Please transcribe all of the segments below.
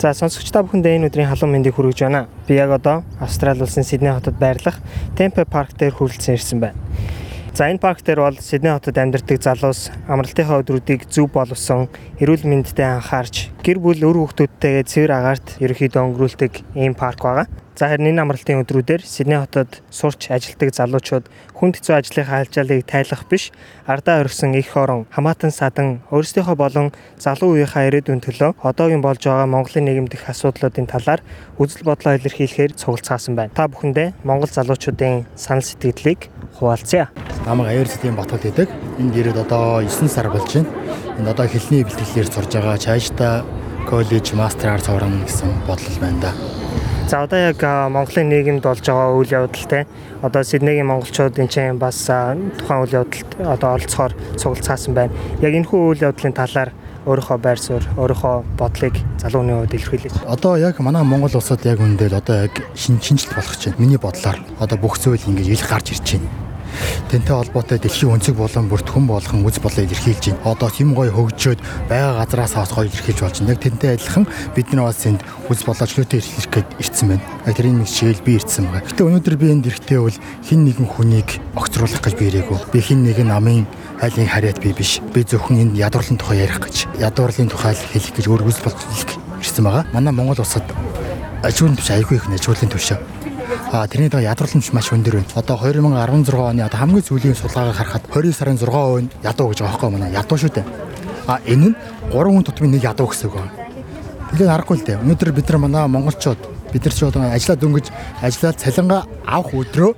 За сонсогч та бүхэндээ энэ өдрийн халуун мэндийг хүргэж байна. Би яг одоо Австрали улсын Сидней хотод байрлах Tempe Park дээр хүрэлцэн ирсэн байна. За энэ парк дээр бол Сидней хотод амьдардаг залуус амралтынхаа өдрүүдийг зөв боловсон, эрүүл мэндэд анхаарч, гэр бүл өр хүүхдүүдтэйгээ цэвэр агаарт ерөөхдөө өнгөрүүлдэг ийм парк байгаа. За харин энэ амралтын өдрүүдээр Сидней хотод сурч ажилтдаг залуучууд хүнд хэцүү ажлынхаа альчаалыг тайлах биш, ардаа оргисон их орон, хамаатан садан өөрсдийнхөө болон залуу үеийнхаа ирээдүйн төлөө одоогийн болж байгаа Монголын нийгэм дэх асуудлуудын талаар үзэл бодлоо илэрхийлэхээр цуглацгаасан байна. Та бүхэндээ Монгол залуучуудын санал сэтгэлдлийг хуваалцъя. Намайг Аяр цэдийн Батгал гэдэг. Энд ирээд одоо 9 сар болж байна. Энд одоо хэлний бэлтгэлээр сурж байгаа цаашдаа коллеж мастераар сурна гэсэн бодлол байна да. За одоо яг Монголын нийгэмд болж байгаа үйл явдалтай одоо Сиднейгийн монголчууд энэ чинь бас тухайн үйл явдалд одоо оролцохоор цуглацгаасан байна. Яг энэ хүү үйл явдлын талаар өөрийнхөө байр суурь, өөрийнхөө бодлыг залууны хувьд илэрхийлж. Одоо яг манай Монгол улсад яг үндэл одоо яг шин шинжилт болох гэж байна. Миний бодлоор одоо бүх зүйл ингэж ил гарч ирж байна Тэнтэй холбоотой дэлхийн өнцөг болон бүртгүн болгон үз болоо илэрхийлж байна. Одоо тэм гоё хөгжөөд байгаа газраас хаас гоё илэрхийлж болж байна. Яг тэнтэй адилхан бид нар бас энд үз болоочлоотой илэрхийлэх гээд ирсэн байна. Тэрийн нэг жишээл би ирсэн байгаа. Гэтэ өнөөдөр би энд ирэхдээ бол хин нэгэн хүнийг огцруулах гэж би ирээгүй. Би хин нэгэн намын айлын харьяат би биш. Би зөвхөн энд ядуурлын тухай ярих гэж, ядуурлын тухай хэлэх гэж үз боловсрол ирсэн байгаа. Манай Монгол улсад ажуун төвш айгүй их ажуулын төвшөө тэрний дага ядуурламж маш өндөр байна. Одоо 2016 оны одоо хамгийн сүүлийн сулгаагаар харахад 20 сарын 6% нь ядуу гэж байгаа байхгүй манай ядуу шүү дээ. А энэ нь 3 хүн тутмын нэг ядуу гэсэн үг байна. Тэгээд харахгүй л дээ. Өнөөдөр бид нар манай монголчууд бид нар ч одоо ажиллаад дөнгөж ажиллаад цалингаа авах өдрөө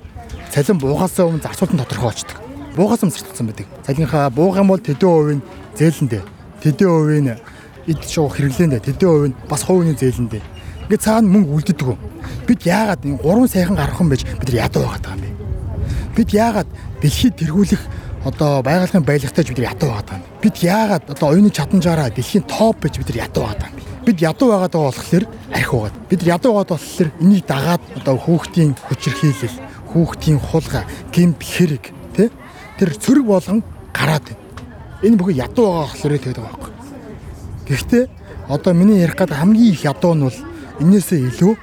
цалин буугасаа өмнө зарцуултан тодорхой очдог. Буугаас өмнө зарцуулсан байдаг. Цалинхаа буух юм бол тэдэн хувийн зээлэндээ. Тэдэн хувийн эд шоу хэрэглээндээ. Тэдэн хувийн бас хувийн зээлэндээ. Ингээ цаана мөнгө үлддэг үү? Бид яагаад энэ гурван сайхан гарах юм байж бид нар ядуу байгаа юм бэ? Бид яагаад дэлхийд тэргүүлэх одоо байгальгын байлгатай бид нар ядуу байгаа юм. Бид яагаад одоо оюуны чадамжаараа дэлхийн топ байж бид нар ядуу байгаа юм. Бид ядуу байгаа болохоор арх байгаа. Бид ядуу байгаа болохоор энийг дагаад одоо хүүхдийн хүчирхийлэл, хүүхдийн хулгай, гэмт хэрэг тий тэр цөрөг болгон гараад байна. Энэ бүхэн ядуу байгаа болохоор тэгээд байгаа байхгүй. Гэхдээ одоо миний ярих гэдэг хамгийн их ядуу нь бол энээсээ илүү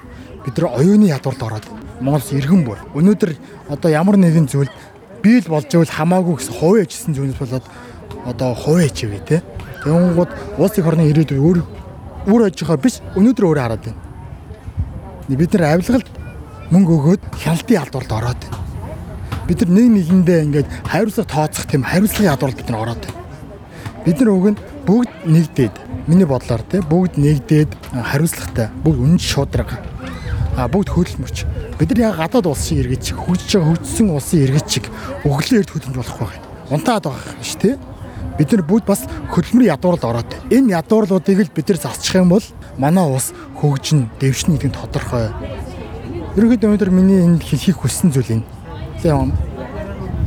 бид нар оюуны ядуурд ороод Монголс иргэн бүр. Өнөөдөр одоо ямар нэгэн зүйл бий л болж ивэл хамаагүй гэсэн хувийн ажилласан зүйлс болоод одоо хувийн ачивэ те. Тэгэнгүүт улс их орны ирээдүй өөр өөр ажихаар биш өнөөдөр өөрөө хараад байна. Бид нар авилгалд мөнгө өгөөд хяналтын ядуурд ороод байна. Бид нар нэг нэгэндээ ингээд хариуцлага тооцох тийм хариуцлагын ядуурд бид нар ороод байна. Бид нар нь бүгд нэгдээд миний бодлоор те бүгд нэгдээд хариуцлагатай бүгд үнэн шуудраг а бүгд хөдөлмөрч бид нар яг гадаад улсын иргэд чиг хөгжиж байгаа хөгжсөн улсын иргэд чиг өглөө эрт хөдөлж болох байх. Унтаад байгаа биш те бид нар бүгд бас хөдөлмөрийн ядуурл ороод энэ ядуурлуудыг л бид нар засчих юм бол манай улс хөгжин дэвшин гэдэг нь тодорхой. Ерөнхийдөө өнөөдөр миний энд хэлхийг хүссэн зүйл энэ.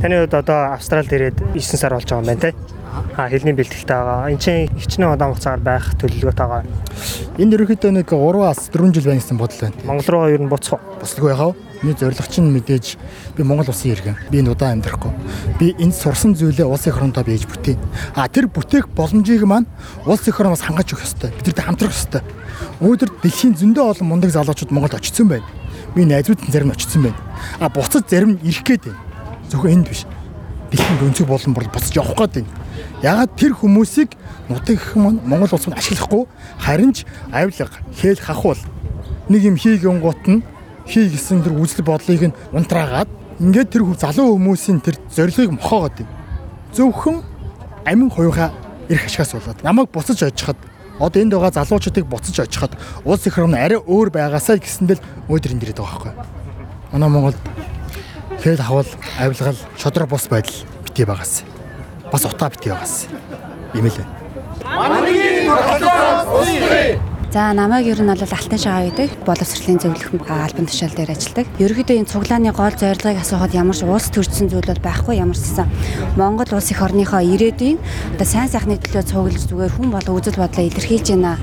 Таны хувьд одоо Австралид ирээд 9 сар болж байгаа юм байна те хэлний бэлтгэлтэй байгаа. Энд чинь хичнээн удаан хугацаагаар байх төлөвлөгөөтэй байгаа. Энд ерөнхийдөө нэг 3-аас 4 жил байна гэсэн бодол байна. Монгол руу ер нь буцах уу? Буцалгүй яхав. Миний зорилго чинь мэдээж би Монгол улсын иргэн. Би энэ удаан амьдрахгүй. Би энд сурсан зүйлээ улсын их орондоо бийж бүтээн. А тэр бүтээх боломжийг маань улсын их ороноос хангаж өгөх ёстой. Бидэрт хамтрах ёстой. Өөдөр дэлхийн зөндөө олон мундаг залуучууд Монголд очсон байна. Би найзууд зарим нь очсон байна. А буцаж зарим нь ирэх гээд байна. Зөвхөн энд биш. Дэлхийн өнцөг болон бол буцаж явах гээд байна Ягаад тэр хүмүүсийг нутаг маань Монгол улс нь ашиглахгүй харин ч авилга, хээл хахуул нэг юм хийгэн гут нь хий гэсэн тэр үзэл бодлыг нь унтраагаад ингээд тэр залуу хүмүүсийн тэр зорилгыг мохоогоод юм. Зөвхөн амин хуйгаа эрх ашигаас болоод намайг буцаж очиход одоо энд байгаа залуучуудыг буцаж очиход улс их орн арай өөр байгаасаа гэсэндэл өөдөр энэ дээд байгаа байхгүй. Манай Монгол Тэгэл хавал авилгал шодрог бус байдал битгий байгаас. Бас утаа битгий байгаас. Ийм л байна. За намайг ер нь бол Алтан шагаа гэдэг боловсролын зөвлөх албан тушаал дээр ажилладаг. Ерөнхийдөө энэ цуглааны гол зорилгыг асуухад ямар ч улс төрсэн зүйл бол байхгүй ямар ч гэсэн Монгол улс их орныхоо ирээдүйн одоо сайн сайхны төлөө цуглаж зүгээр хүн болго үзэл бодлоо илэрхийлж байна.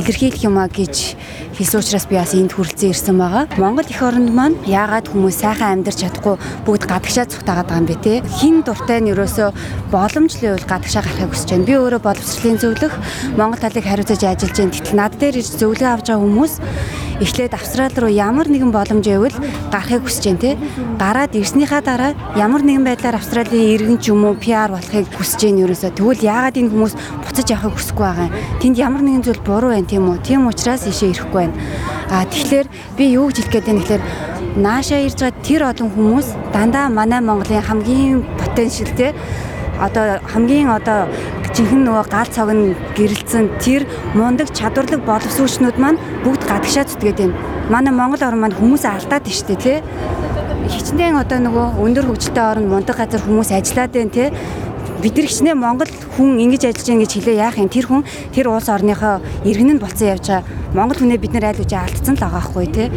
Илэрхийлэх юмаа гэж хэлсэн учраас би бас энд хүрэлцэн ирсэн байгаа. Монгол их оронд маань яагаад хүмүүс сайхан амьдарч чадахгүй бүгд гадагшаа цухтаагаад байгаа юм бэ те? Хин дуртай нь ерөөсөө боломжлын үйл гадагшаа гарахыг хүсэж байна. Би өөрөө боловсролын зөвлөх Монгол талыг хариуцаж ажиллаж байна. Гэтэл над дээр ирж зөвлөгөө авч байгаа хүмүүс эхлээд Австрали руу ямар нэгэн боломж байвал гарахыг хүсэж байна те. Гараад ирснийхаа дараа ямар нэгэн байдлаар Австралийн иргэн ч юм уу PR болохыг хүсэж байна ерөөсөө. Тэгвэл яагаад энэ хүмүүс буцаж явахыг хүсэхгүй байгаа юм? Тэнд ямар нэгэн зүйл буруу байна тийм үү? Тийм учраас ишээ ирэхгүй байна. А тэгэхээр би юу гэж хэлэх гээд байна гэхээр наашаа ирж байгаа тэр олон хүмүүс дандаа манай Монголын хамгийн потенциалтэй одоо хамгийн одоо жинхэнэ нөгөө гал цог нь гэрэлцэн тэр мундаг чадварлаг боловсруучнууд маань бүгд гадагшаа зүтгээд байна. Манай Монгол орн маань хүмүүсээ алдаад штэ тий. Хичнээн одоо нөгөө өндөр хөгжилтэй орн мундаг газар хүмүүс ажиллаад байна тий бид нар хичнээн Монгол хүн ингэж ажиллаж байгаа гэж хэлээ яах юм тэр хүн тэр улс орныхоо иргэн нь болцсон явж байгаа Монгол хүнээ бид нар айл үжи алдсан л байгаа хгүй тий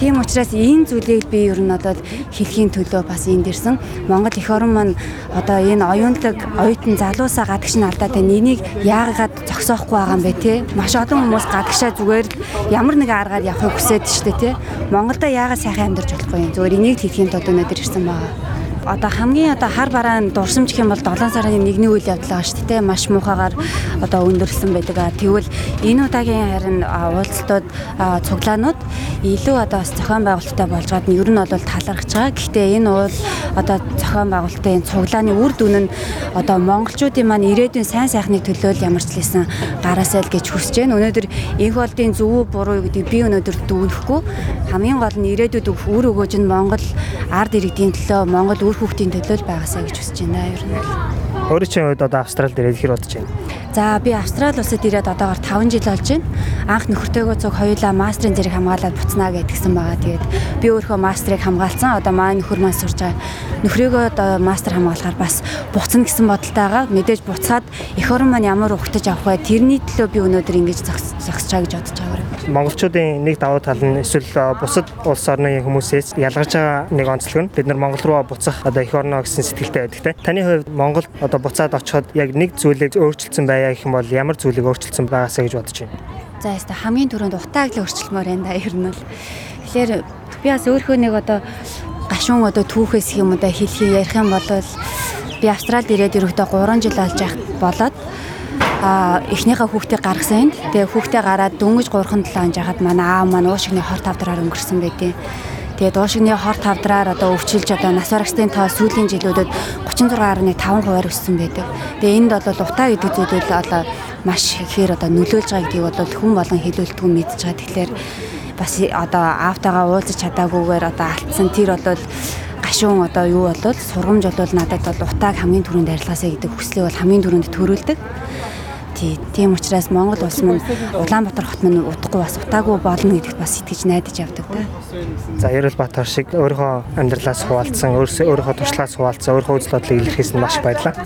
Тийм учраас энэ зүйлийг би ер нь одоо хэлхийн төлөө бас энд ирсэн. Монгол эх орон маань одоо энэ оюунлаг оюутан залуусаа гадагш нь алдаад байна. Энийг яагаад зогсоохгүй байгаа юм бэ те? Маш олон хүмүүс гадагшаа зүгээр ямар нэгэн аргаар явахыг хүсээд штэ те. Монголда яагаад сайхан амьдарч болохгүй юм? Зүгээр энийг хэлхийн тулд өнөөдөр ирсэн байгаа одоо хамгийн одоо хар бараан дурсамж гэх юм бол 7 сарын 1-ний үйл явдал байгаа шүү дээ маш муухагаар одоо өндөрлсөн байдаг. Тэгвэл энэ удаагийн харин уулзалтууд цуглаанууд илүү одоо зохион байгуулалттай болж гад нь ер нь бол талархж байгаа. Гэхдээ энэ уул одоо зохион байгуулалтын цуглааны үр дүн нь одоо монголчуудын маань ирээдүйн сайн сайхныг төлөөл ямар ч лсэн гараасай л гэж хүсэж байна. Өнөөдөр энх болдын зөв буруу гэдэг би өнөөдөр дүүрэхгүй хамгийн гол нь ирээдүйд үр өгөөж нь Монгол ард иргэдийн төлөө Монгол үр хүүхдийн төлөө л байгаасаа гэж хүсэж байна ер нь. Өөрийн чинь хувьд одоо Австралид ирээд хэр бодож байна? За би Австрали улсад ирээд одоогоор 5 жил болж байна. Анх нөхөртөөгөө цуг хоёулаа мастрын зэрэг хамгаалаад буцнаа гэдгсэн байгаа. Тэгээд би өөрөө мастрыг хамгаалсан. Одоо маань нөхөр маань сурж байгаа. Нөхрийгөө одоо мастер хамгаалахаар бас буцна гэсэн бодолтой байгаа. Мэдээж буцаад эх орон маань ямар ухтаж авах вэ? Тэрний төлөө би өнөөдөр ингэж зогсчаа гэж бодож байгаа. Монголчуудын нэг давуу тал нь эсвэл бусад улс орны хүмүүсээс ялгарч байгаа нэг онцлог нь бид нар Монгол руу буцах одоо эх орноо гэсэн сэтгэлтэй байдаг те. Таны хувьд Монгол одоо буцаад очиход яг нэг зүйлийг өөрчилсөн бай байя гэх юм бол ямар зүйлийг өөрчилсөн байгаасаа гэж бодож байна. За яста хамгийн түрүүнд утааг л өөрчилмөр байна да ер нь л. Тэгэхээр би бас өөрөө нэг одоо гашуун одоо түүхээс юм да хэлхий ярих юм бол би Австралид ирээд ерөөдөө 3 жил болж болоод эхнийхээ хүүхдийг гаргасан энд. Тэгээ хүүхдээ гараад дөнгөж 3 7 он жахад манай аав маань уушигны хор тавдраар өнгөрсөн байдیں۔ Тэгээд уушигны хор тавдраар одоо өвчилж одоо нас барагчдын тоо сүүлийн жилүүдэд 36.5% өссөн байдаг. Тэгээ энд бол утаа гэдэг зүйлүүд одоо маш ихээр одоо нөлөөлж байгаа гэдгийг бол хүн болон хэлүүлдэг нь мэдж байгаа. Тэгэхээр бас одоо аавтайгаа уулзах чадаагүйгээр одоо алдсан тэр бол гашуун одоо юу болвол сургамж болвол надад бол утааг хамгийн түрүүнд арилгаасаа гэдэг хүслийг бол хамгийн түрүүнд төрүүлдэг. Тий, тийм учраас Монгол улс маань Улаанбаатар хот маань удахгүй бас утаагүй болно гэдэгт бас итгэж найдаж явдаг та. За Ерөлбаатар шиг өөрийнхөө амьдралаас хуваалцсан, өөрийнхөө туршлагаас хуваалцсан, өөрийнхөө үзэл бодлыг илэрхийлсэн маш баярлалаа.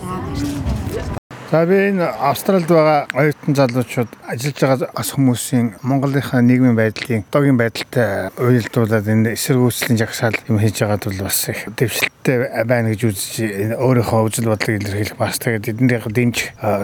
За би энэ Австралид байгаа оюутан залуучууд ажиллаж байгаа бас хүмүүсийн Монголынхаа нийгмийн байдлын одоогийн байдалтай уялдуулаад энэ эсэргүүцлийн жагсаал юм хийж байгаад бол бас их дэвшилттэй байна гэж үзэж өөрийнхөө үзэл бодлыг илэрхийлэх бас тэгээд эднийх дэмж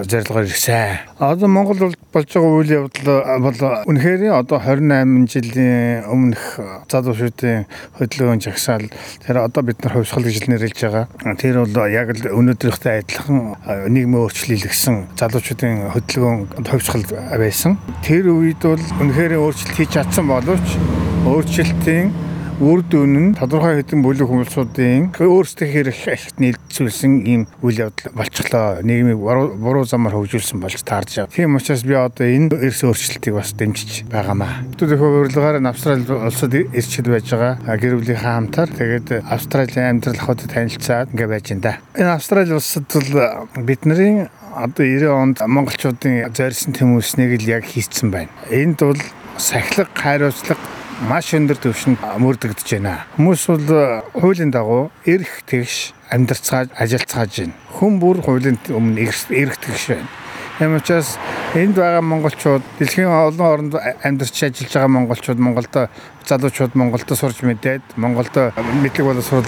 зорилгоор ирсэн. Одоо Монгол болж байгаа үйл явдал бол үнэхээр одоо 28 жилийн өмнөх залуучуудын хөдөлгөөний жагсаал тэр одоо бид нар хувьсгал гэж нэрлэж байгаа. Тэр бол яг л өнөөдрийнхтэй адилхан нийгмийн өөрчлөлт илгэсэн залуучуудын хөдөлгөөн товчхол байсан. Тэр үед бол үнэхээр өөрчлөлт хийж чадсан боловч өөрчлөлтийн үр дүн нь тодорхой хэдэн бүлэг хүмүүсийн өөрсдөө хэрэг ихт нийлцүүлсэн ийм үйл явдал болчихлоо. Нийгмийг буруу замаар хөгжүүлсэн болж таарж байгаа. Тийм учраас би одоо энэ эрс өөрчлөлтийг бас дэмжиж байгаамаа. Төдөө урилгаар Австрали улсад ирчил байж байгаа. Гэр бүлийнхаа хамтаар тэгээд Австралийн амьдрал хотод танилцаад ингээ байж энэ. Энэ Австрали улсад бол бидний одоо 90 онд монголчуудын зорьсон тэмүүснийг л яг хийцэн байна. Энд бол сахилга, хайруулцлага маш өндөр түвшинд мөрдөгдөж байна. Хүмүүс бол хуулийн дагуу эрх тэгш амьдарцгааж ажилцгааж байна. Хүн бүр хуулийн өмнө эрх тэгш байна. Ч бас энд байгаа монголчууд дэлхийн олон оронд амьдарч ажиллаж байгаа монголчууд Монголд залуучууд Монголд сурж мэдээд Монголд мэдлэг боловсрол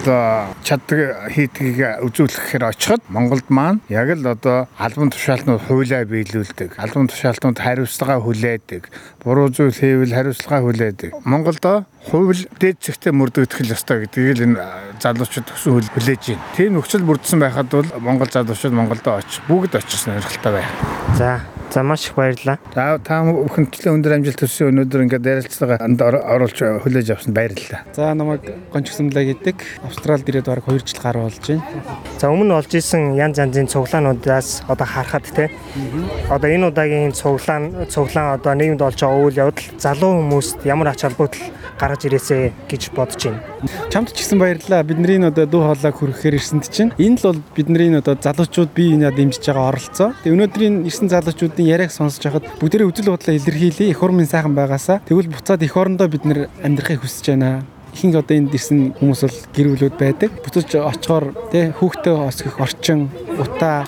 чаддаг хийдгийг үзүүлэхээр очиход Монголд маань яг л одоо албан тушаалтнууд хуулиа биелүүлдэг, албан тушаалтнууд хариуцлага хүлээдэг, буруу зүйл хийвэл хариуцлага хүлээдэг. Монголд хууль дээд зэгтээ мөрдөгдөх ёстой гэдгийг л энэ залуучууд төсөн хүлээж байна. Тийм нөхцөл бүрдсэн байхад бол Монгол залуучууд Монголд очих, бүгд очих сонирхолтой байна. За За маш их баярлалаа. За та бүхэнчлэн өндөр амжилт төссөн өнөөдөр ингээд ярилцлаганд оруулж хүлээж авсанд баярлалаа. За намайг гонч гүсэмлээ гэдэг. Австралид ирээд бараг 2 жил гаруй болж байна. За өмнө олж исэн янз янзын цуглаануудаас одоо харахад те. Одоо энэ удаагийн цуглаан цуглаан одоо нийгэмд олж байгаа үйл явдал залуу хүмүүст ямар ач холбогдол гаргаж ирээсэ гэж бодож байна. Чамд ч гэсэн баярлалаа. Бидний одоо дүү хоолойг хүргэхээр ирсэнд чинь энэ л бол бидний одоо залуучууд бие биенээ дэмжиж байгаа оролцоо. Тэгээ өнөөдрийн ирсэн залуучуудын яриаг сонсож хахад бүгдээ үзэл бодлоо илэрхийлээ. Их ормын сайхан байгаасаа. Тэгвэл буцаад их орондоо бид нэр амьдрахыг хүсэж байна ихэнх одоо энд ирсэн хүмүүс бол гэр бүлүүд байдаг. Буцаж очихоор тий хүүхдээ осгох орчин, утаа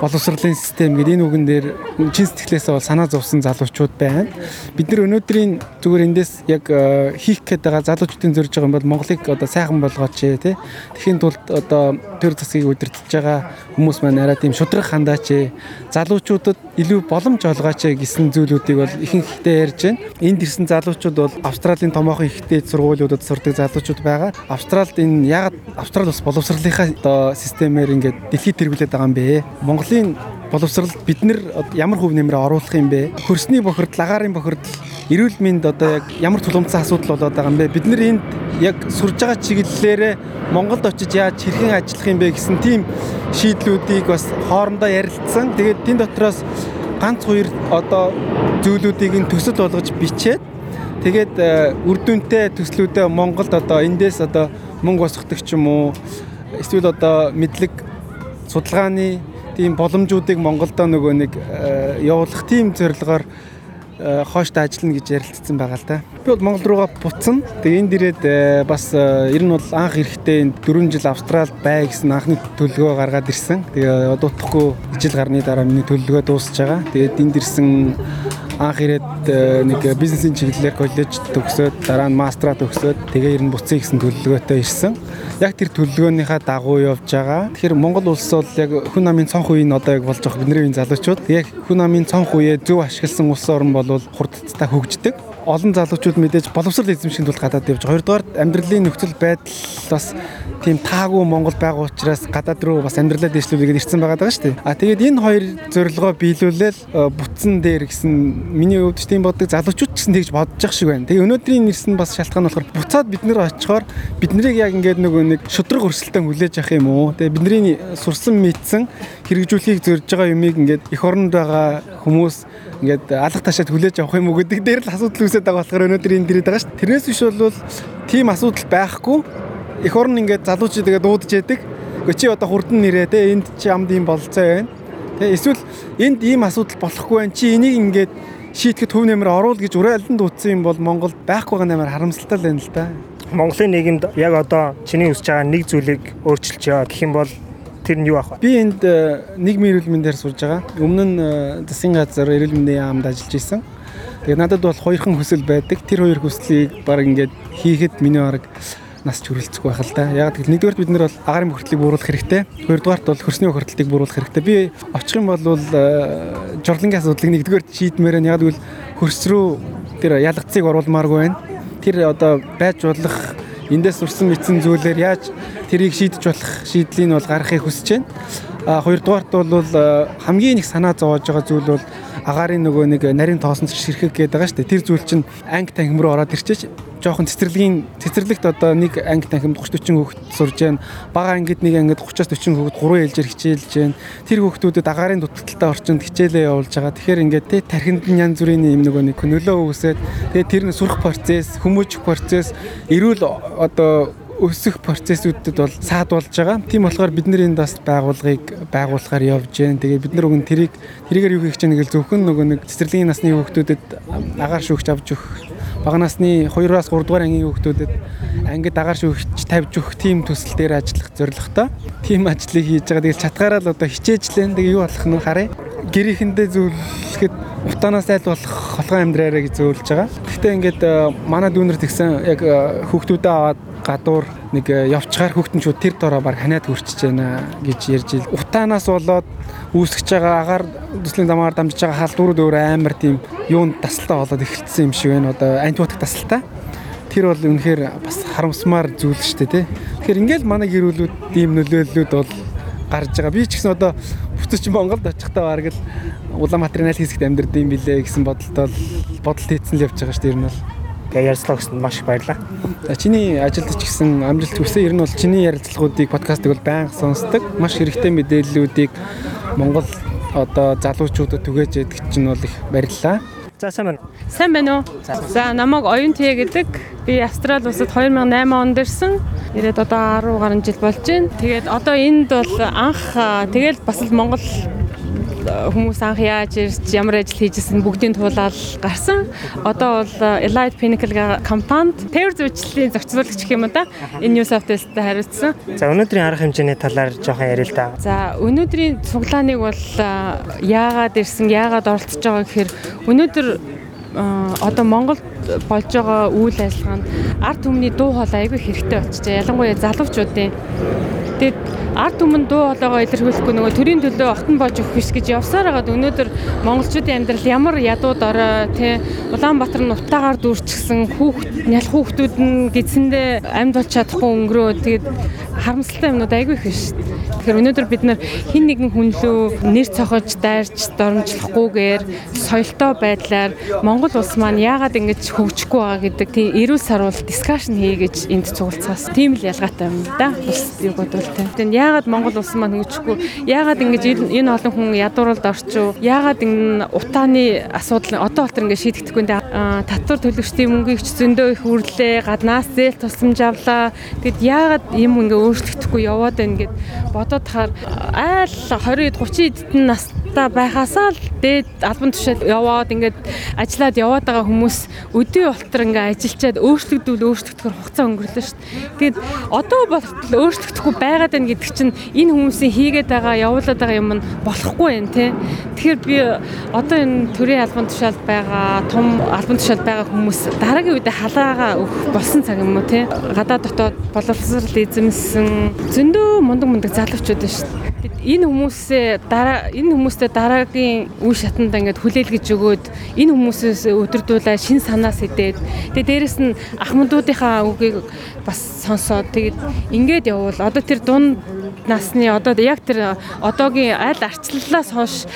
боловсролын систем гэдэг энэ үгэн дээр чин сэтгэлээсээ бол санаа зовсон залуучууд байна. Бид нар өнөөдрийн зүгээр эндээс яг э, хийх гээд байгаа залуучуудын зорж байгаа юм бол Монголыг одоо сайхан болгооч тий. Тэхийн тулд одоо төр засгийг удирдах байгаа хүмүүс маань арай тийм шудраг хандаач залуучуудад илүү боломж олгооч гэсэн зүйлүүдийг бол ихэнхдээ ярьж байна. Энд ирсэн залуучууд бол Австралийн томоохон ихтэй сургуулиудад сурдаг залуучууд байгаа. Австралид энэ яг Австрали бас боловсролынхаа одоо системээр ингээд дэлхийд тэргүүлээд байгаа юм бэ. Монголын боловсрал бид нар ямар хөв нэмрээ оруулах юм бэ? Хөрсний бохирдол, агаарын бохирдол, эрүүл мэнд одоо яг ямар тулгымцсан асуудал болоод байгаа юм бэ? Бид нар энд яг сурж байгаа чиглэлээрээ Монголд очиж яаж хэрхэн ажиллах юм бэ гэсэн тийм шийдлүүдийг бас хоорондоо ярилцсан. Тэгээд тэн дотроос ганц хоёр одоо зүйлүүдийг нь төсөл болгож бичээд тэгээд үр дүнтэй төслүүдээ Монголд одоо эндээс одоо мөнгө босгодог ч юм уу эсвэл одоо мэдлэг судалгааны тийм боломжуудыг Монголдо нөгөө нэг э, явуулах тийм зорилгоор э, хооштой ажиллана гэж ярилцсан байгаа л да. Би бол Монгол руугаа буцсан. Тэгээ энд ирээд э, бас ер нь бол анх эрэхтэй энд 4 жил Австралид бай гэсэн анхны төлөвлөгөө гаргаад ирсэн. Тэгээ удахгүй жил гарны дараа миний төлөвлөгөө дуусж байгаа. Тэгээд энд ирсэн анх ирээд нэг бизнесийн чиглэлээр коллеж төгсөөд дараа нь мастера төгсөөд тэгээ ер нь буцъя гэсэн төлөвлөгөөтэй ирсэн. Яг тэр төлөвлөгөөнийхөө дагуу явж байгаа. Тэгэхээр Монгол улс бол яг хүн намын цонх үеийн одоо яг болж байгаа бидний залуучууд яг хүн намын цонх үеэ зөв ашигласан улс орн бол хурдтай хөгждөг олон залуучууд мэдээж боловсрол эзэмшихэд бол гадаад явж байгаа. Хоёрдугаар амьдралын нөхцөл байдал бас тийм таагүй Монгол байгаа учраас гадаад руу бас амьдралаа дэвшлүүлээд ирсэн байгаа даа шүү дээ. А тэгээд энэ хоёр зорилгоо биелүүлэл э, бутсан дээр гэсэн миний хувьд тийм боддог залуучууд ч гэсэн тэгж бодож явах шиг байна. Тэгээд өнөөдрийн ирсэн бас шалтгаан болохоор буцаад бид нэр очихоор бид нарыг яг ингээд нөгөө нэг шудраг өрсөлдөөн хүлээж авах юм уу? Тэгээд бидний сурсан мэдсэн хэрэгжүүлэхийг зорж байгаа юмыг ингээд эх оронд байгаа хүмүүс ингээд алга ташаад хүлээж авах юм уу гэдэг дээр л асуудал үүсэж байгаа болохоор өнөөдөр энэ дэрээд байгаа шүү. Тэрнээс биш бол тийм асуудал байхгүй. Эх орн ингээд залуучууд тэгээд дуудаж яадаг. Гэхдээ чи одоо хурдан нэрээ те энд чи амд ийм болцоо байна. Тэ эсвэл энд ийм асуудал болохгүй байна. Чи энийг ингээд шийтгэхэд төв нэмэр оруул гэж уриалдан дуудсан юм бол Монголд байхгүй байгаа нэмэр харамсалтай л байна л да. Монголын нийгэмд яг одоо чиний үсэж байгаа нэг зүйлийг өөрчилчихё гэх юм бол тэр нь юу ах вэ? Би энд э, нийгмийн эрүүл мэндээр сурж байгаа. Өмнө нь э, засгийн газар эрүүл мэндийн яамд ажиллаж исэн. Тэгээ надад бол хоёрхан хүсэл байдаг. Тэр хоёр хүслийг баг ингээд хийхэд миний бараг нас ч хүрэлцэхгүй байх л да. Яг тэгэл нэгдүгээр бид нар бол агаарын бохирдлыг бууруулах хэрэгтэй. Хоёрдугаарт бол хөрсний бохирдлыг бууруулах хэрэгтэй. Би очих юм бол э, журлангийн асуудлыг нэгдүгээр шийдмээр нь яг л хөрс рүү тэр ялгцыг оруулмааргүй байна. Тэр одоо байж болох эндээс сурсан мэдсэн зүйлээр яаж тэрийг шийдэж болох шийдлийг бол гаргахыг хүсэж байна. А хоёрдугаарт бол хамгийн их санаа зовоож байгаа зүйл бол агаарын нөгөө нэг нарийн тоосонд ширхэг гээд байгаа шүү дээ. Тэр зүйл чинь анги танхим руу ороод ирчихэж жоохон цэцэрлэгийн цэцэрлэгт одоо нэг анги танхимд 30 40 хүүхэд сурж байна. Бага ангид нэг ангид 30-40 хүүхэд 3 ээлжээр хичээлж байна. Тэр хүүхдүүдэд агаарын дутагдaltaй орчинд хичээлээ явуулж байгаа. Тэгэхээр ингээд тэ тархинд нь янз бүрийн юм нөгөө нэг нөлөө үүсээд тэгээ тэр нь сурах процесс, хүмүүжих процесс, эрүүл одоо өсөх процессүүдэд бол саад болж байгаа. Тийм болохоор бид нэр энэ бас байгууллагыг байгуулахаар явж байна. Тэгээд бид нар өгөн тэрийг тэрийгээр юу хийх чинь нэг л зөвхөн нөгөө нэг цэцэрлэгийн насны хүүхдүүдэд агаар шүүгч авч өгөх бага насны 2-аас 3 дугаар ангийн хүүхдүүдэд ангид дагаар шүүгч тавьж өгөх тийм төсөл дээр ажиллах зорилготой. Тийм ажлыг хийж байгаа. Тэгэл чатгаараа л одоо хичээжлэн тэгээ юу болох нь харъя. Гэрийнхэндээ зөвлөхөд утаанаас айл болох холгоо амьдраарэ гэж зөвлөж байгаа. Гэхдээ ингээд э, манай дүүнер тэгсэн яг э, хүүхдүүдээ аваад гадуур нэг э, явчихаар хүүхдэн шууд тэр дороо баг ханиад хүрчиж байна гэж ярьж ил. Утаанаас болоод үүсгэж байгаа агаар төслийн замаар дамжиж байгаа халдварууд өөр амар тийм юунд тасалтай болоод эхэлсэн юм шиг байна. Одоо антибиотик тасалтай. Тэр бол үнэхээр бас харамсмаар зүйл шүү дээ тий. Тэгэхээр ингээл манай гэр бүлүүд ийм нөлөөллүүд бол гарч байгаа. Би ч гэсэн одоо бүтэж Монголд очихдаа бараг л Улаанбаатарын аль хэсэгт амьдардаг юм билээ гэсэн бодолтой бодолт хийцэн л явж байгаа шүү дээ. Ер нь бол Тэгээ ярилцлага өгсөнд маш их баярлалаа. За чиний ажилд ч гэсэн амжилт хүсье. Ер нь бол чиний ярилцлагуудыг подкастыг бол байнга сонсдог. Маш хэрэгтэй мэдээллүүдийг Монгол одоо залуучуудад түгээж яддаг чинь бол их баярлалаа. За сайн байна. Сайн байна уу? За намайг Оюун Тээ гэдэг. Би Австрали улсад 2008 онд ирсэн. Ирээд одоо 10 гаруй жил болж байна. Тэгээд одоо энд бол анх тэгэл бас л Монгол хүмүүс анх яаж ирж ямар ажил хийжсэн бүгдийн туулаад гарсан. Одоо бол аа, Elite Pinnacle компанид тээвэр зүйчлийн зохицуулагч гэх юм да. Энэ New South Wales-тэй хариуцсан. За өнөөдрийн арга хэмжээний талаар жоохон ярил л да. За өнөөдрийн цуглааныг бол а, яагаад ирсэн, яагаад оролцож байгаа гэхээр өнөөдөр а, одоо Монголд болж байгаа үйл ажиллагаанд ард түмний дуу хоолой айгүй хэрэгтэй болчихжээ. Ялангуяа залуучуудын. Тэгээд ард түмэн дуу хоолойгоо илэрхийлэхгүй нөгөө төрийн төлөө охтон боож өгөх биш гэж явсаар хагаад өнөөдөр монголчуудын амьдрал ямар ядууд орой тий Улаанбаатар нь утаагаар дүүрчихсэн хүүхд нялх хүүхдүүд нь гидсэндээ амьд болж чадахгүй өнгөрөө. Тэгээд харамсалтай юмнууд айгүй их биш. Тэгэхээр өнөөдөр бид нар хин нэгэн хүн лөө нэр цохож дайрч доромжлохгүйгээр соёлтой байдлаар Монгол улс маань яагаад ингэж хөгжихгүй байгаа гэдэг тийм эрүүл саруул дискшн хий гэж энд цугалцаас тийм л ялгаатай юм да. Бус юу бодвол тийм. Яагаад Монгол улс маань хөгжихгүй яагаад ингэж энэ олон хүн ядууралд орчив яагаад энэ утааны асуудал одоо болтор ингэ шийдэгдэхгүй нэ татвар төлөгчдийн мөнгийг ч зөндөө их үрлээ гаднаас зээл тусламж авлаа. Тэгэд яагаад юм ингэ өөрчлөгдөхгүй яваад байна гэд бодоод тахаар айл 20 30 эдэн настай байхасаа л дээд албан тушаал яваад ингээд ажиллаад яваад байгаа хүмүүс өдөө болтор ингээ ажиллачаад өөрчлөгдвөл өөрчлөгдөхөр хугацаа өнгөрлөө шүү дээ. Тэгэд одоо болтол өөрчлөгдөхгүй байгаад байна гэдэг чинь энэ хүмүүсийн хийгээд байгаа явуулаад байгаа юм нь болохгүй юм те. Тэгэхээр би одоо энэ төрийн албан тушаалд байгаа том албан тушаалд байгаа хүмүүс дараагийн үедээ халаагаа өгөх болсон цаг юм уу те. Гадаа дотоод боловсрал эзэмсэн зөндөө мундаг мундаг залуучууд шүү дээ. Энэ хүмүүсээ дараа энэ хүмүүстэй дараагийн үе шатанд ингээд хүлээлгэж өгөөд энэ хүмүүсээс өдөрдүүлээ шин санаа сэдээд тэгээ дээрэс нь ахмадуудынхаа үгийг бас сонсоод тэгээд ингээд явбал одоо тэр дунд насны одоо яг тэр одоогийн аль арчлалаас хойш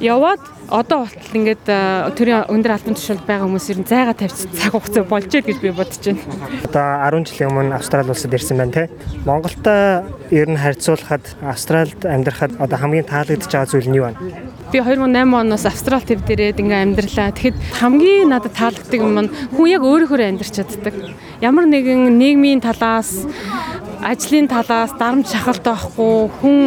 яваад одоо болтол ингээд төрийн өндөр албан тушаалд байгаа хүмүүс ер нь зайгаа тавьчих цаг хугацаа болж байд гэж би бодож байна. Одоо 10 жилийн өмнө Австрали улсад ирсэн байна те. Монголтой ер нь харьцуулахад Австралид амьдрахад одоо хамгийн таалагдж байгаа зүйл нь юу вэ? Би 2008 оноос Австрал төв дээрээд ингээ амьдралаа. Тэгэхэд хамгийн надад таалагддаг юм нь хүн яг өөрөөхөө амьдрч чаддаг. Ямар нэгэн нийгмийн талаас, ажлын талаас дарамт шахалтай байхгүй хүн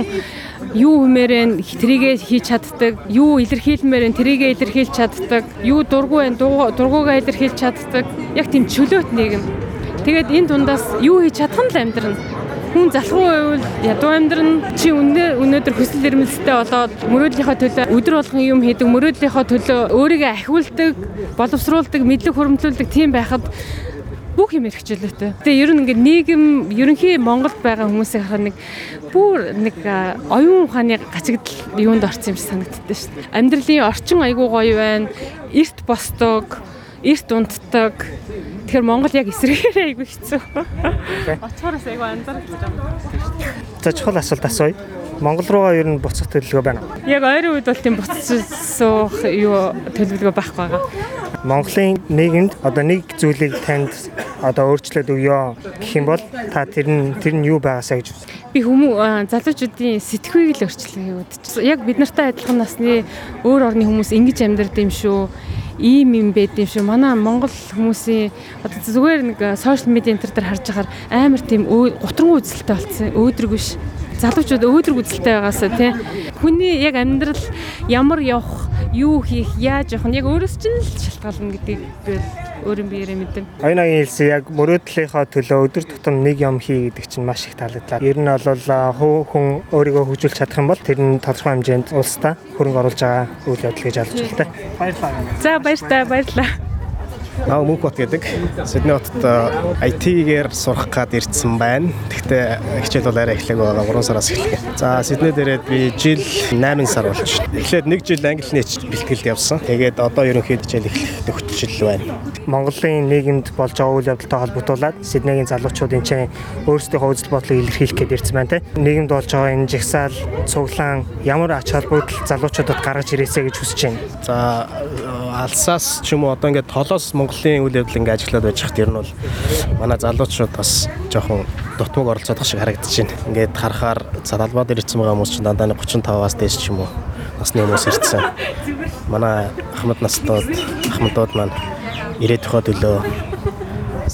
юу хэмээрэн трийгээ хийж чаддаг, юу илэрхийлмээрэн трийгээ илэрхийлж чаддаг, юу дургу байна, дургуугаа илэрхийлж чаддаг. Яг тийм чөлөөт нийгэм. Тэгээд энэ дундаас юу хийж чадах нь л амьдрна. Хүн залхуу байвал ядуу амьдрна. Чи өнөө өнөөдөр хүсэл эрмэлзэлтэй болоод мөрөөдлийнхөө төлөө өдөр болгон юм хийдэг, мөрөөдлийнхөө төлөө өөрийгөө ахиулдаг, боловсруулдаг, мэдлэг хөрөмтлүүлдэг тийм байхад бүх юм эрхчлөөтэй. Тэгээ ер нь ингээд нийгэм ерөнхий Монголд байгаа хүмүүсийг харахад нэг бүр нэг оюун ухааны гачигдал юунд орсон юм шиг санагддаг шүү дээ. Амьдралын орчин айгүй гоё байна. Эрт босдог, эрт унтдаг. Тэгэхээр Монгол яг эсрэгээр айгүй хэцүү. Оцгоороос айгүй анзаарч байгаа. За чухал асуулт асууя. Монгол руугаа ер нь буцах төлөвлөгөө байна уу? Яг ойрын үед бол тийм буцсуух юу төлөвлөгөө байхгүй байгаа. Монголын нийгэмд одоо нэг зүйлийг танд одоо өөрчлөөд өгөө гэх юм бол та тэр нь тэр нь юу байгаасаа гэж би хүмүүс залуучуудын сэтгхүйг л өөрчлөе удаж. Яг бид нартай адилхан насны өөр орны хүмүүс ингэж амьдардаг юм шүү. Ийм юм байд юм шүү. Манай Монгол хүмүүсийн одоо зүгээр нэг сошиал медиа энэ төр харж байхаар амар тийм гутран үзэлтэй болсон. Өөдрөг биш. Залуучууд өөдрөг үзэлтэй байгаасаа тий. Хүний яг амьдрал ямар явах, юу хийх, яаж явах нь яг өөрөөс чинь л шалтгаална гэдгийг би өөрийн биеэрээ мэднэ. Оюунагийн хэлсэн яг мөрөөдлийнхөө төлөө өдөр тутам нэг юм хий гэдэг чинь маш их таалагдлаа. Ер нь бол хүн өөрийгөө хөгжүүлж чадах юм бол тэр нь тодорхой хэмжээнд улстай хөрөнгө оруулж байгаа үйл явдал гэж алж байна. Баярлалаа. За баярлалаа баярлалаа. Наа Мөнхбат гэдэг Сидней хотод IT-гээр сурах гад ирсэн байна. Гэхдээ хичээл бол арай эхлэх байгаа 3 сараас эхлэх. За Сиднейд ирээд би жил 8 сар болж байна. Эхлээд 1 жил англи хэлний бэлтгэлд явсан. Тэгээд одоо ерөнхийдөө хичээл эхлэх төгсчл байна. Монголын нийгэмд болж байгаа үйл явдалтай холбогдуулаад Сиднейгийн залуучууд энэ чинь өөрсдийнхөө үзэл бодлыг илэрхийлэх гээд ирсэн байна те. Нийгэмд болж байгаа энэ жагсаал, цуглаан ямар ач холбогдол залуучуудад гаргаж ирээсэ гэж хүсэж байна. За алсаас ч юм уу одоо ингээд толоос Монголын үйл явдал ингээд ажиглаад байж хат ер нь бол манай залуучууд бас жоохон дутмаг оролцоодох шиг харагдаж байна. Ингээд харахаар залбаад ирсэн байгаа хүмүүс чинь дандаа 35-аас дээш ч юм уу насны хүмүүс ирсэн. Манай Ахмад настууд Ахмадууд маань ирээдүйн төлөө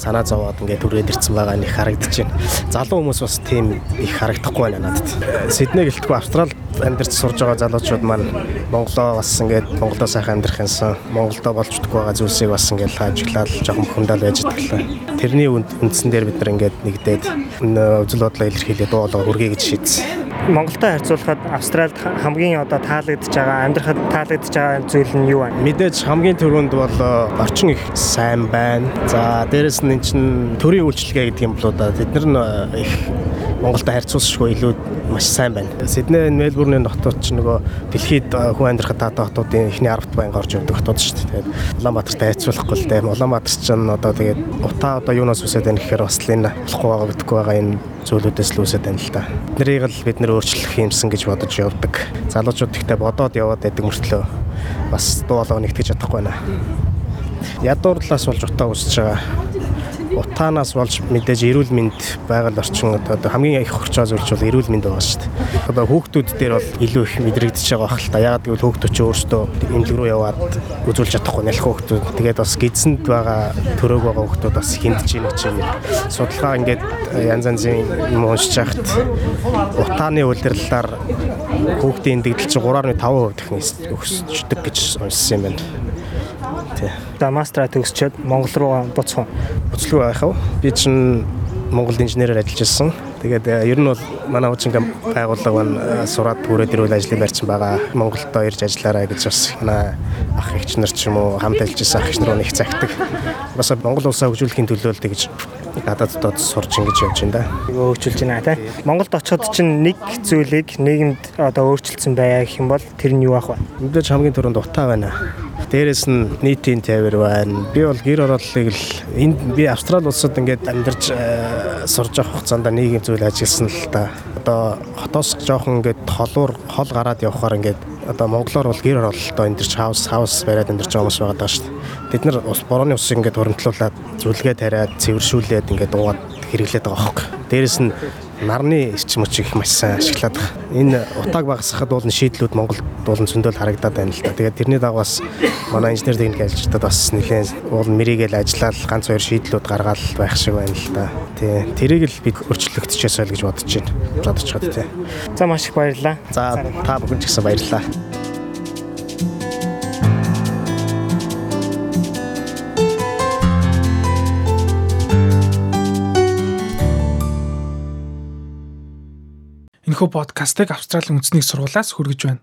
санаа зовоод ингээд түрээд ирсэн байгаа нэг харагдаж байна. Залуу хүмүүс бас тийм их харагдахгүй байна надад. Сидней гэлтгүй Австралид амьдарч сурж байгаа залуучууд маань Монголоо бас ингээд Монголоо сайхан амьдрах юмсан Монголдо болж чадахгүй байгаа зүйлсийг бас ингээд ажиглаад жоохон бухимдал байж байгаа. Тэрний үндсэн дээр бид нар ингээд нэгдээд үзэл бодлоо илэрхийлээ дуу хоолой хүргэе гэж шийдсэн. Монголтой харьцуулахад Австралид хамгийн одоо таалагдж байгаа амьдрахад таалагдж байгаа зүйл нь юу вэ? Мэдээж хамгийн түрүүнд бол орчин их сайн байна. За дээрэс нь эн чин төрийн үйлчлэгээ гэдэг юм болоо да. Бид нар их Монголтой харьцуулшгүй илүү маш сайн байна. Сидней Мельбурний хотод ч нөгөө дэлхийд хүн амьдрахад таатай хотуудын эхний 10-т байнга орж ирдэг хотууд шүү дээ. Тэгээд Улаанбаатартай харьцуулахгүй л дээ. Улаанбаатар ч нь одоо тэгээд утаа одоо юунаас үсээд байна гэхээр бас л энэ болохгүй байгаа гэдэггүй байгаа энэ зүйлүүдээс л үсээд байна л да. Нарийг л бид нэр өөрчлөх юмсан гэж бодож явдаг. Залуучууд ихтэй бодоод яваад байдаг мөртлөө бас дуу хоолой нэгтгэж чадахгүй байна. Ядуурлаас болж утаа үсэж байгаа утаанаас болж мэдээж эрүүл мэнд байгаль орчин одоо хамгийн их хорчоо зүйлч бол эрүүл мэнд байгаа шүү дээ. Одоо хүүхдүүд дээр бол илүү их мэдрэгдэж байгаа бах л та. Ягаад гэвэл хүүхдүүд чинь өөрсдөө эмнэлэг рүү яваад үзүүлж чадахгүй нэлэх хүүхдүүд. Тэгээд бас гидсэнд байгаа төрөөг байгаа хүүхдүүд бас хиндэж ийн чинь судалгаа ингээд янз янзын юм уншиж хахад утааны улирлалаар хүүхдийн эндэгдэл чинь 3.5% дахин өсчдөг гэж уншсан юм байна. Тий. За мастера төгсчөөд Монгол руу буцах уу? Буцлуу байх уу? Би чинь Монгол инженерээр ажиллаж ирсэн. Тэгээд ер нь бол манай хүчин байгууллага маань сураад түрээд ирүүл ажлын байрчин байгаа. Монголдо ирж ажиллаарай гэж бас манай ах эгч нар ч юм уу хамт ажиллажсэн ах эгч нар их цагтдаг. Бас Монгол улсаа хөгжүүлэхийн төлөө л тэгж гадаад дотоод сурч ингэж явж байна да. Өөрчилж байна тий. Монголд очиход чинь нэг зүйлийг нийгэмд одоо өөрчилсөн байя гэх юм бол тэр нь юу ах вэ? Мэдээж хамгийн түрүүнд утаа байна. Дээрэс нь нийтийн тээвэр байна. Би бол гэр орооллыг л энд би Австрали улсад ингээд амьдарч сурж авах хугацаанд нийгэм зүйл ажилласан л та. Одоо хотоос жоохон ингээд холуур хол гараад явхаар ингээд одоо монголоор бол гэр оролтоо эндэрч хаус хаус бариад эндэрч хүмүүс байгаа даа шүү. Бид нар ус борооны усыг ингээд хөрөнгөлүүлээд зүлгээ тариад цэвэршүүлээд ингээд уугаад хэрэглээд байгаа хөөхгүй. Дээрэс нь нарны эрчим хүчийг их маш сайн ашиглаад байгаа. Энэ утааг багасгахад бол шийдлүүд Монголд болон зөндөл харагдаад байна л да. Тэгээд тэрний дагуу бас манай инженер техник ажилчдад бас нэлээд уул мэрийгэл ажиллаад ганц хоёр шийдлүүд гаргаад байх шиг байна л да. Тий. Тэрийг л бид өөрчлөгдөж ясаа л гэж бодож байна. Бодож чад тий. За маш их баярлалаа. За та бүхэн ч гэсэн баярлалаа. Энэхүү подкастыг Австралийн үндэсний сургуулиас хүргэж байна.